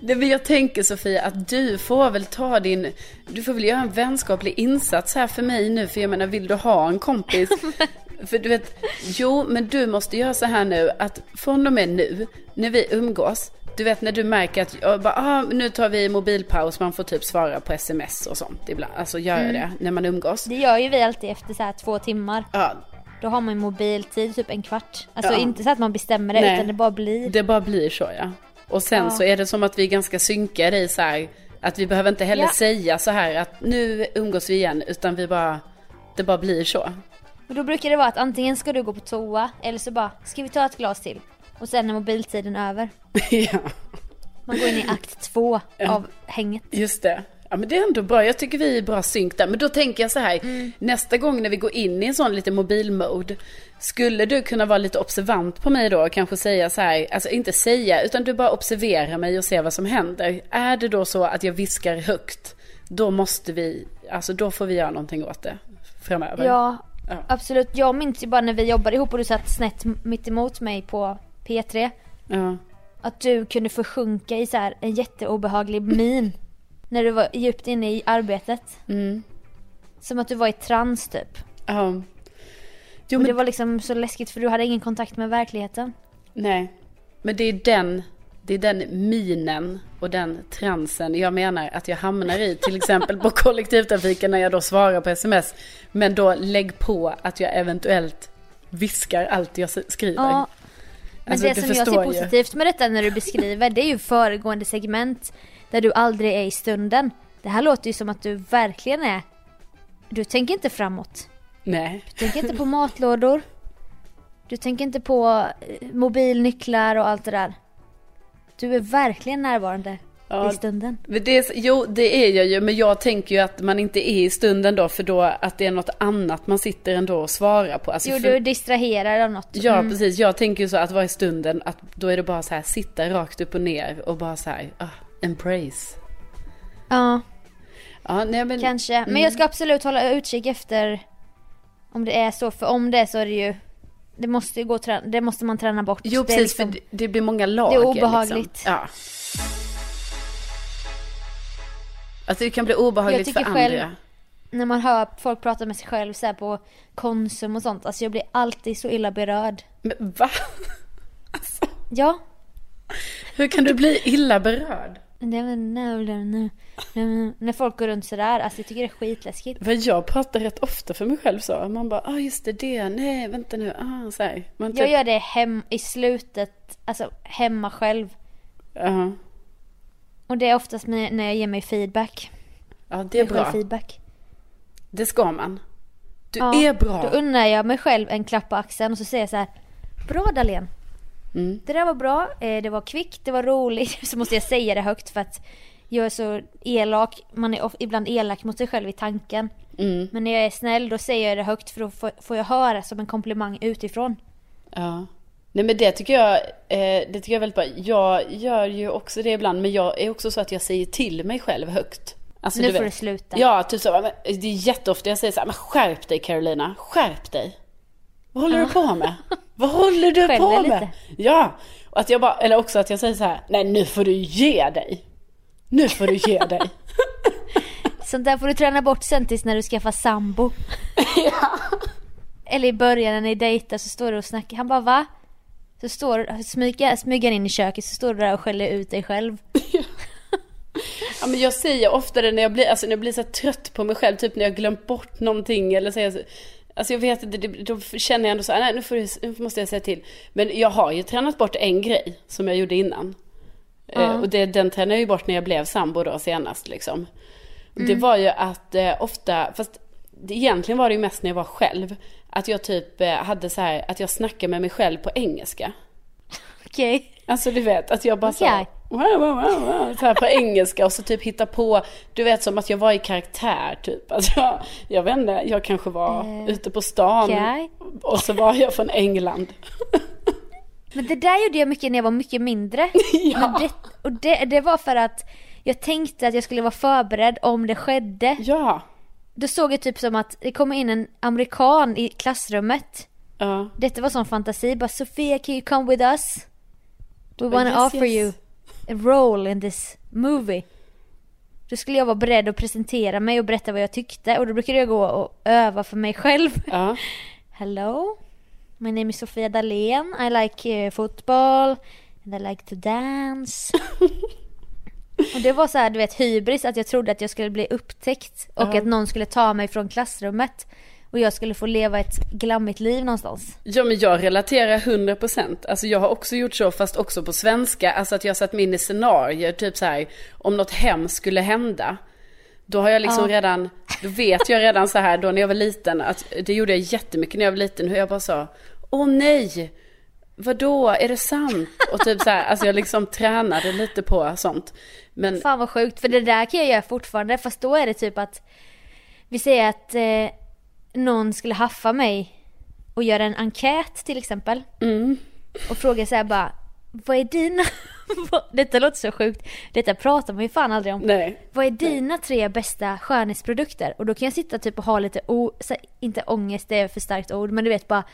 det men jag tänker Sofia att du får väl ta din, du får väl göra en vänskaplig insats här för mig nu, för jag menar vill du ha en kompis? för du vet, jo men du måste göra så här nu att från och med nu, när vi umgås, du vet när du märker att, jag bara, ah, nu tar vi mobilpaus, man får typ svara på sms och sånt ibland, alltså göra det när man umgås. Det gör ju vi alltid efter så här två timmar. Ja, Då har man ju mobiltid typ en kvart. Alltså Ja. inte så att man bestämmer det Nej. utan det bara blir. Det bara blir så ja. Och sen Ja. så är det som att vi är ganska synkade i så här, att vi behöver inte heller Ja. säga så här att nu umgås vi igen, utan vi bara, det bara blir så. Och då brukar det vara att antingen ska du gå på toa eller så bara, ska vi ta ett glas till? Och sen är mobiltiden över. ja, Man går in i akt två av hänget. just det. Ja men det är ändå bra, jag tycker vi är bra synk där. Men då tänker jag så här, Mm. nästa gång när vi går in i en sån lite mobilmode, skulle du kunna vara lite observant på mig då och kanske säga så här, alltså inte säga, utan du bara observerar mig och ser vad som händer. Är det då så att jag viskar högt, då måste vi, alltså då får vi göra någonting åt det framöver. Ja, Ja. absolut. Jag minns ju bara när vi jobbade ihop och du satt snett mitt emot mig på P3. Ja. Att du kunde försjunka i så här en jätteobehaglig min. När du var djupt inne i arbetet. Mm. Som att du var i trans typ. Ja. Jo Och det men, var liksom så läskigt för du hade ingen kontakt med verkligheten. nej. Men det är den, det är den minen och den transen jag menar att jag hamnar i. Till exempel på kollektivtrafiken när jag då svarar på sms. Men då lägg på att jag eventuellt viskar allt jag skriver. Ja. Men Alltså, det som jag ser ju. positivt med detta när du beskriver det är ju föregående segment där du aldrig är i stunden. Det här låter ju som att du verkligen är... Du tänker inte framåt. Nej. Du tänker inte på matlådor. Du tänker inte på eh, mobilnycklar och allt det där. Du är verkligen närvarande Ja, i stunden. Men det jo, det är jag ju, men jag tänker ju att man inte är i stunden då, för då att det är något annat man sitter ändå och svarar på. Alltså, Jo, för- du är distraherad av något. Ja, Mm. precis. Jag tänker ju så att vara i stunden, att då är det bara så här, sitta rakt upp och ner och bara så här, ah, embrace. Ja, Ja, nej men. kanske. Men jag ska absolut hålla utkik efter om det är så. För om det är så är det ju... Det måste gå det måste man träna bort. Jo, det är precis, liksom- för det, det blir många lag. Det är obehagligt. Liksom. Ja. Alltså det kan bli obehagligt för tycker andra. själv- när man hör folk prata med sig själv så här på Konsum och sånt. Alltså jag blir alltid så illa berörd. Men va? Ja. Hur kan du bli illa berörd? När folk går runt sådär. Alltså jag tycker det är skitläskigt. För jag pratar rätt ofta för mig själv så. Man bara, ah just det, det, nej vänta nu, ah så här. Man typ, Jag gör det hem, i slutet, alltså hemma själv. Ja, Och det är oftast när jag ger mig feedback. ja det är bra. feedback. Det ska man. Du Ja, är bra. Då unnar jag mig själv en klapp på axeln och så säger jag så här. Bra Dahlén. Mm. Det där var bra, eh, det var kvickt, det var roligt. Så måste jag säga det högt för att jag är så elak. Man är ibland elak mot sig själv i tanken. Mm. Men när jag är snäll då säger jag det högt för då får, jag höra som en komplimang utifrån. Ja. Nej men det tycker jag, eh, det tycker jag är väldigt bra. Jag gör ju också det ibland, men jag är också så att jag säger till mig själv högt. Alltså, nu du får vet. du sluta. Ja, typ så. Det är jätteofta jag säger så här, men skärp dig Carolina, skärp dig. Vad håller du på med? Vad håller du Skäll på med? lite. Ja, och att jag bara, eller också att jag säger så här, nej nu får du ge dig. Nu får du ge dig. Sånt där får du träna bort sen tills när du skaffar sambo. Eller i början när ni dejtar så står du och snackar. Han bara va? Så står smyger, smyger in i köket så står du där och skäller ut dig själv. Ja, men jag säger ofta det när jag blir, alltså när jag blir så trött på mig själv, typ när jag glömt bort någonting eller säger så, Alltså jag vet inte, då känner jag ändå så här, nej nu, får du, nu måste jag säga till. Men jag har ju tränat bort en grej som jag gjorde innan. Eh, och det, den tränade jag ju bort när jag blev sambo då senast liksom. Och Det var ju att eh, ofta, fast det, egentligen var det ju mest när jag var själv. Att jag typ eh, hade så här, att jag snackade med mig själv på engelska. Okej. Alltså du vet att jag bara så, Okej. Wow, wow, wow, wow, så här på engelska och så typ hitta på, du vet som att jag var i karaktär typ. Alltså jag, jag vet inte, jag kanske var Eh, ute på stan okej. och så var jag från England. Men det där gjorde jag mycket när jag var mycket mindre. Ja. Men det, och det, det var för att jag tänkte att jag skulle vara förberedd om det skedde. Ja. Då såg jag typ som att det kommer in en amerikan i klassrummet. Ja. Detta var sån fantasi. Bara Sofia can you come with us? We wanna yes, offer yes. you role in this movie. Då skulle jag vara beredd att presentera mig och berätta vad jag tyckte och då brukade jag gå och öva för mig själv. Ja. Hello, my name is Sofia Dalén. I like uh, football and I like to dance. och det var så här, du vet hybris att jag trodde att jag skulle bli upptäckt och Ja. att någon skulle ta mig från klassrummet och jag skulle få leva ett glammigt liv någonstans. Ja men jag relaterar 100%. Alltså jag har också gjort så fast också på svenska. Alltså att jag satt mig in i scenarier, typ så här om något hemskt skulle hända. Då har jag liksom Ja. redan, då vet jag redan så här då när jag var liten, att det gjorde jag jättemycket när jag var liten, hur jag bara sa, åh nej, vadå, är det sant? Och typ så här, alltså jag liksom tränade lite på sånt. Men, Fan vad sjukt, för det där kan jag göra fortfarande fast då är det typ att vi säger att eh, någon skulle haffa mig och göra en enkät till exempel. mm, och frågar så här bara Vad är dina... Detta låter så sjukt. Detta pratar man ju fan aldrig om. nej, Vad är dina tre bästa skönhetsprodukter? Och då kan jag sitta typ och ha lite, o... inte ångest, det är för starkt ord, men du vet bara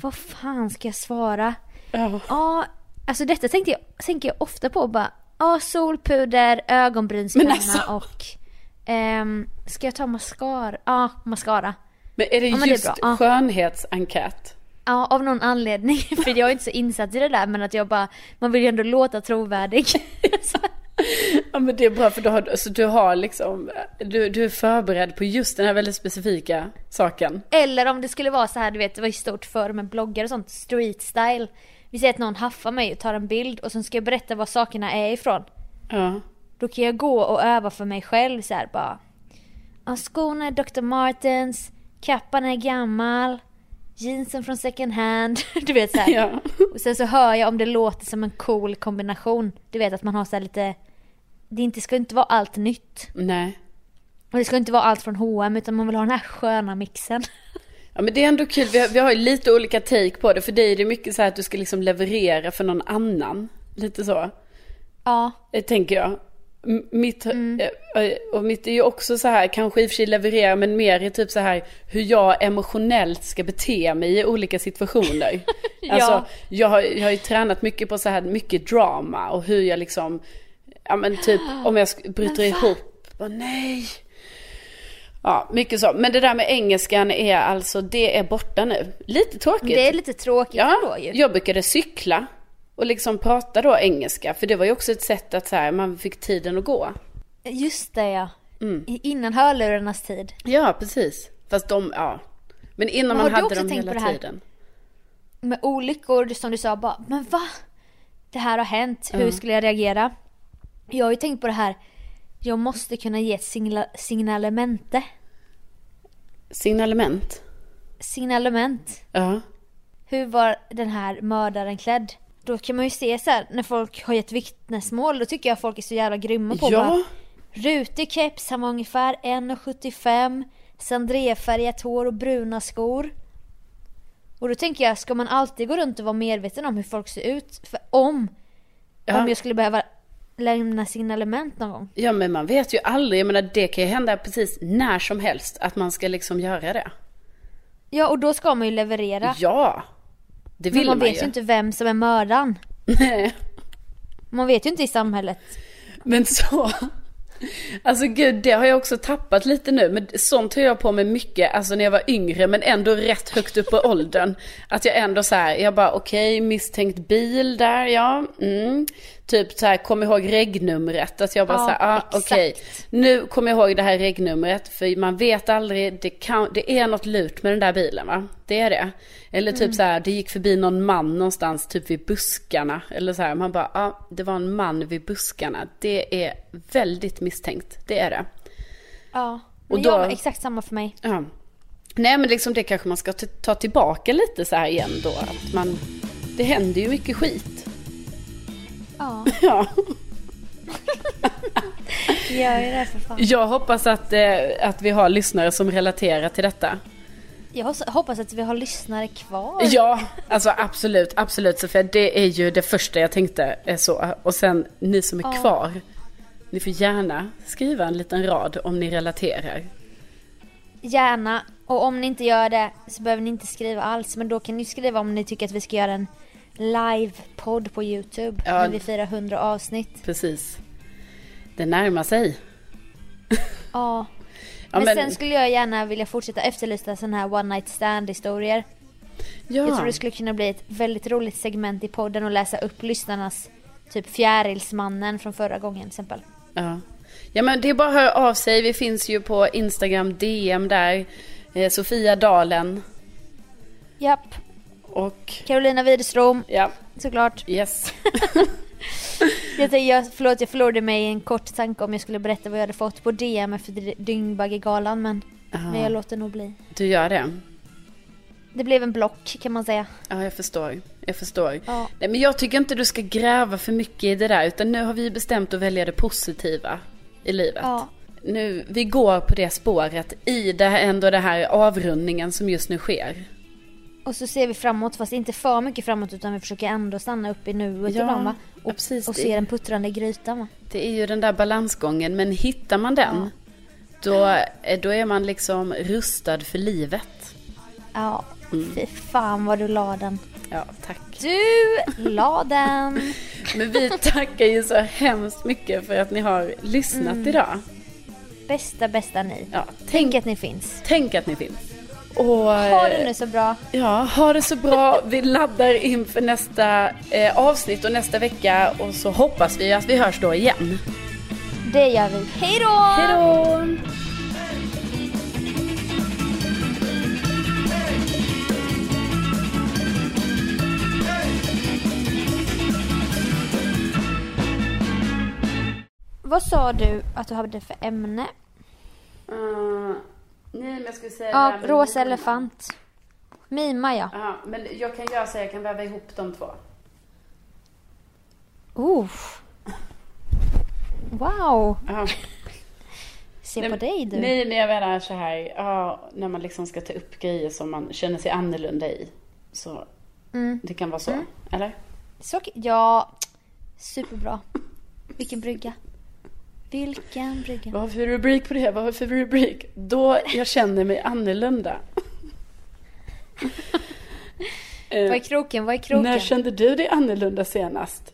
Vad fan ska jag svara? ja, Ja, alltså detta tänkte jag, tänker jag ofta på bara Ja, solpuder, ögonbrynspenna alltså- och ehm, Ska jag ta mascara? Ja, mascara. Men är det Ja, men det är just skönhetsenkät? Ja, av någon anledning. För jag är inte så insatt i det där men att jag bara, man vill ju ändå låta trovärdig. Ja men det är bra för du har, så du har liksom, du, du är förberedd på just den här väldigt specifika saken. Eller om det skulle vara så här, du vet det var ju stort förr med bloggar och sånt, street style. Vi säger att någon haffar mig och tar en bild och sen ska jag berätta var sakerna är ifrån. Ja. Då kan jag gå och öva för mig själv så här bara. Ja, skorna är Dr. Martens, kappan är gammal, jeansen från second hand. Du vet så här. Ja. Och sen så hör jag om det låter som en cool kombination. Du vet att man har så här lite, det inte, ska inte vara allt nytt. Nej. Och det ska inte vara allt från H&M utan man vill ha den här sköna mixen. Ja men det är ändå kul, vi har, vi har ju lite olika take på det. För dig är det mycket så här att du ska liksom leverera för någon annan. Lite så, Ja, eh, tänker jag. Mitt, Mm. eh, eh, och mitt är ju också så här, kanske i och för sig leverera, men mer i typ så här hur jag emotionellt ska bete mig i olika situationer. Ja. Alltså, jag har, jag har ju tränat mycket på så här, mycket drama och hur jag liksom, ja men typ om jag bryter ihop, bara nej. Ja, mycket så. Men det där med engelskan är alltså, det är borta nu. Lite tråkigt. det är lite tråkigt Ja, ändå ju. jag brukade cykla och liksom prata då engelska. För det var ju också ett sätt att så här, man fick tiden att gå. Just det ja. Mm. Innan hörlurarnas tid. Ja, precis. Fast de, ja. Men innan Men man hade dem hela tiden. Med olyckor som du sa bara, men va? Det här har hänt, hur Ja. skulle jag reagera? Jag har ju tänkt på det här, jag måste kunna ge ett signa- signalemente. Signalement. Signalement. Ja. Hur var den här mördaren klädd? Då kan man ju se så här, när folk har gett vittnesmål, då tycker jag folk är så jävla grymma på bara, Ja. Rutig keps, han var ungefär 1,75 Sandrefärgat hår och bruna skor. Och då tänker jag, ska man alltid gå runt och vara medveten om hur folk ser ut? För om, Ja. om jag skulle behöva lämna signalement någon gång. ja, men man vet ju aldrig. Jag menar, det kan ju hända precis när som helst att man ska liksom göra det. Ja, och då ska man ju leverera. Ja. Det Men vill man man, vet ju inte vem som är mördaren. Nej. Man vet ju inte i samhället. Men så. Alltså gud, det har jag också tappat lite nu. Men sånt höll jag på med mycket, alltså när jag var yngre, men ändå rätt högt upp i åldern. Att jag ändå så här, jag bara okej, misstänkt bil där, ja. Mm. Typ så här, kom ihåg regnumret. Att jag bara Ja, så här, ah, okej. Nu kommer jag ihåg det här regnumret, för man vet aldrig, det, kan, det är något lurt med den där bilen va? Det är det. Eller typ så här, det gick förbi någon man någonstans, typ vid buskarna. Eller så här, man bara, ja, ah, det var en man vid buskarna. Det är väldigt misstänkt, det är det. Ja. Och Men då- jag, exakt samma för mig. Ja. Nej men liksom det kanske man ska ta tillbaka lite så här igen då. Att man, det händer ju mycket skit. Ja, Ja. gör det för fan. Jag hoppas att, eh, att vi har lyssnare som relaterar till detta. Jag hoppas att vi har lyssnare kvar. Ja, alltså absolut, absolut Sofia. Det är ju det första jag tänkte är så. Och sen ni som är ja. kvar. Ni får gärna skriva en liten rad om ni relaterar. Gärna. Och om ni inte gör det så behöver ni inte skriva alls. Men då kan ni skriva om ni tycker att vi ska göra en live-podd på YouTube. Ja. När vi firar 100 avsnitt. Precis. Det närmar sig. Ja. Men, men, sen skulle jag gärna vilja fortsätta efterlysa sådana här one night stand historier. Ja. Jag tror det skulle kunna bli ett väldigt roligt segment i podden och läsa upp lyssnarnas typ fjärilsmannen från förra gången till exempel. Ja. Ja men det är bara att höra av sig. Vi finns ju på Instagram DM där. Eh, Sofia Dalen. Japp. Och Carolina Widerström. Ja. Såklart. Yes. jag, jag, förlåt, jag förlorade mig en kort tanke om jag skulle berätta vad jag hade fått på DM efter Dyngbaggegalan men, men jag låter nog bli. Du gör det? Det blev en block kan man säga. Ja, jag förstår. Jag förstår. Ja. Nej, men jag tycker inte du ska gräva för mycket i det där utan nu har vi bestämt att välja det positiva i livet. Ja. Nu, vi går på det spåret i det, ändå det här avrundningen som just nu sker. Och så ser vi framåt, fast inte för mycket framåt utan vi försöker ändå stanna upp i nuet ja, ibland va? Och, precis, och se den puttrande grytan va? Det är ju den där balansgången, men hittar man den ja. då, då är man liksom rustad för livet. Ja, mm. fy fan vad du la den. Ja, tack. Du la den. men vi tackar ju så hemskt mycket för att ni har lyssnat mm. idag. Bästa, bästa ni. Ja, tänk, tänk att ni finns. Tänk att ni finns. Och, ha det nu så bra. Ja, ha det så bra. Vi laddar inför nästa eh, avsnitt och nästa vecka och så hoppas vi att vi hörs då igen. Det gör vi. Hej då! Hej då! Vad sa du att du hade för ämne? Uh, Nej, men jag skulle säga... Ja, rosa elefant. Mima, ja. Ja, men jag kan göra så jag kan väva ihop de två. Oh. Wow. Ja. Se nej, på dig du. Nej, men jag menar så här, ja, när man liksom ska ta upp grejer som man känner sig annorlunda i. Så mm. det kan vara så, mm. eller? Så, ja, superbra. Vilken brygga. Vilken brygga? Vad har för rubrik på det? Vad har för rubrik? Då jag känner mig annorlunda. Vad är kroken? Vad är kroken? När kände du dig annorlunda senast?